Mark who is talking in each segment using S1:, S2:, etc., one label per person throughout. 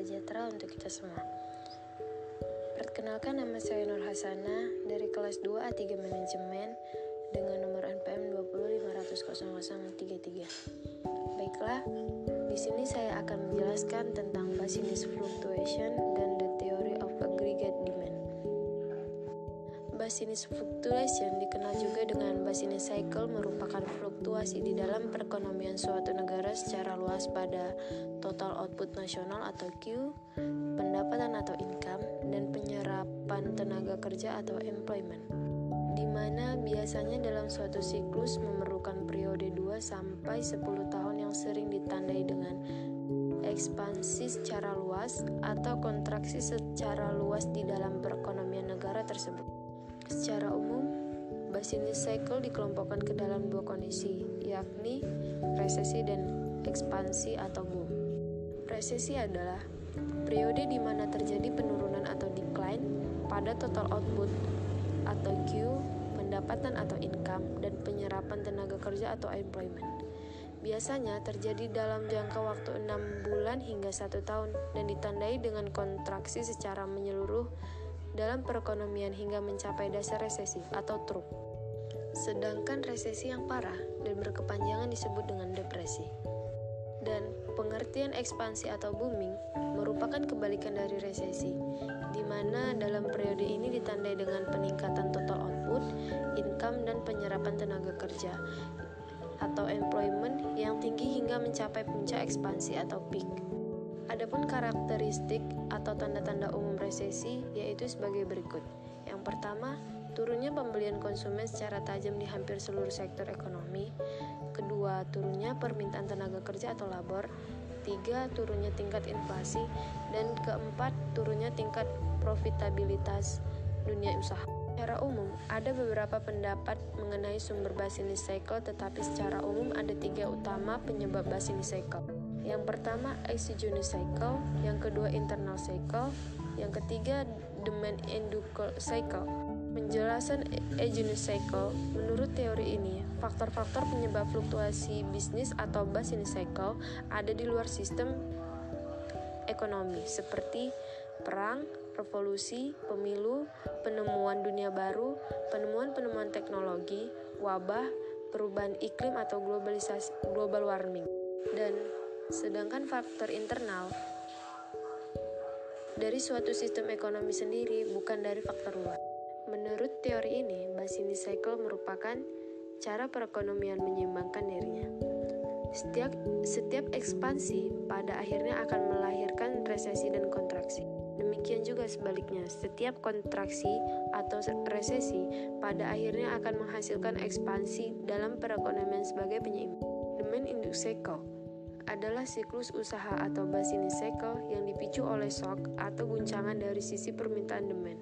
S1: kita semua. Perkenalkan nama saya Nur Hasana dari kelas 2 A3 Manajemen dengan nomor NPM 205000033. Baiklah, di sini saya akan menjelaskan tentang Basinus fluctuation Basinus fluctuation dikenal juga dengan Basinus cycle merupakan fluktuasi di dalam perekonomian suatu negara secara luas pada total output nasional atau Q, pendapatan atau income, dan penyerapan tenaga kerja atau employment di mana biasanya dalam suatu siklus memerlukan periode 2 sampai 10 tahun yang sering ditandai dengan ekspansi secara luas atau kontraksi secara luas di dalam perekonomian negara tersebut. Secara umum, business cycle dikelompokkan ke dalam dua kondisi, yakni resesi dan ekspansi atau boom. Resesi adalah periode di mana terjadi penurunan atau decline pada total output atau Q, pendapatan atau income, dan penyerapan tenaga kerja atau employment. Biasanya terjadi dalam jangka waktu 6 bulan hingga satu tahun dan ditandai dengan kontraksi secara menyeluruh dalam perekonomian hingga mencapai dasar resesi atau trough. Sedangkan resesi yang parah dan berkepanjangan disebut dengan depresi. Dan pengertian ekspansi atau booming merupakan kebalikan dari resesi, di mana dalam periode ini ditandai dengan peningkatan total output, income, dan penyerapan tenaga kerja atau employment yang tinggi hingga mencapai puncak ekspansi atau peak. Adapun karakteristik atau tanda-tanda umum resesi yaitu sebagai berikut. Yang pertama, turunnya pembelian konsumen secara tajam di hampir seluruh sektor ekonomi. Kedua, turunnya permintaan tenaga kerja atau labor. Tiga, turunnya tingkat inflasi. Dan keempat, turunnya tingkat profitabilitas dunia usaha. Secara umum, ada beberapa pendapat mengenai sumber Basinis cycle, tetapi secara umum ada tiga utama penyebab Basinis cycle. Yang pertama, exogenous cycle, yang kedua internal cycle, yang ketiga demand endocrine cycle. Penjelasan exogenous cycle, menurut teori ini, faktor-faktor penyebab fluktuasi bisnis atau Basinis cycle ada di luar sistem ekonomi seperti perang, revolusi, pemilu, penemuan dunia baru, penemuan-penemuan teknologi, wabah, perubahan iklim atau globalisasi global warming. Dan sedangkan faktor internal dari suatu sistem ekonomi sendiri bukan dari faktor luar. Menurut teori ini, Basini Cycle merupakan cara perekonomian menyeimbangkan dirinya. Setiap, setiap ekspansi pada akhirnya akan melahirkan resesi dan kontraksi. Demikian juga sebaliknya, setiap kontraksi atau resesi pada akhirnya akan menghasilkan ekspansi dalam perekonomian sebagai penyeimbang. Demand Induced Cycle adalah siklus usaha atau business cycle yang dipicu oleh shock atau guncangan dari sisi permintaan demand.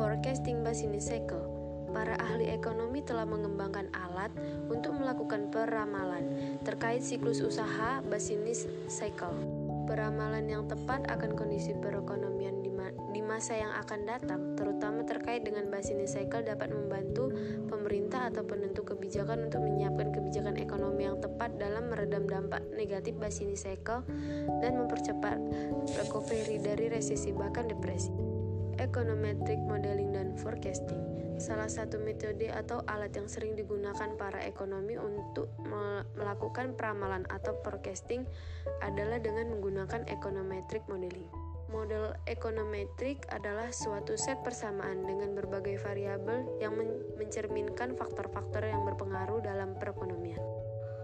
S1: Forecasting business cycle para ahli ekonomi telah mengembangkan alat untuk melakukan peramalan terkait siklus usaha business cycle. Peramalan yang tepat akan kondisi perekonomian di, ma di masa yang akan datang, terutama terkait dengan business cycle dapat membantu pemerintah atau penentu kebijakan untuk menyiapkan kebijakan ekonomi yang tepat dalam meredam dampak negatif business cycle dan mempercepat recovery dari resesi bahkan depresi. Econometric modeling dan forecasting salah satu metode atau alat yang sering digunakan para ekonomi untuk melakukan peramalan atau forecasting adalah dengan menggunakan econometric modeling. Model ekonometrik adalah suatu set persamaan dengan berbagai variabel yang men mencerminkan faktor-faktor yang berpengaruh dalam perekonomian.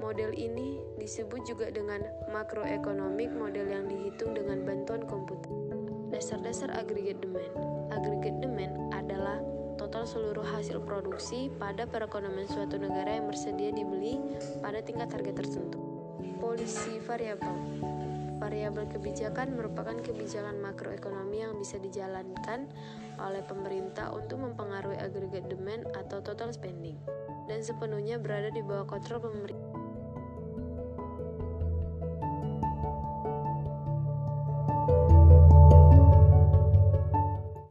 S1: Model ini disebut juga dengan makroekonomik model yang dihitung dengan bantuan komputer. Dasar-dasar aggregate demand. Aggregate demand adalah total seluruh hasil produksi pada perekonomian suatu negara yang bersedia dibeli pada tingkat harga tertentu. Polisi variabel Variabel kebijakan merupakan kebijakan makroekonomi yang bisa dijalankan oleh pemerintah untuk mempengaruhi agregat demand atau total spending dan sepenuhnya berada di bawah kontrol pemerintah.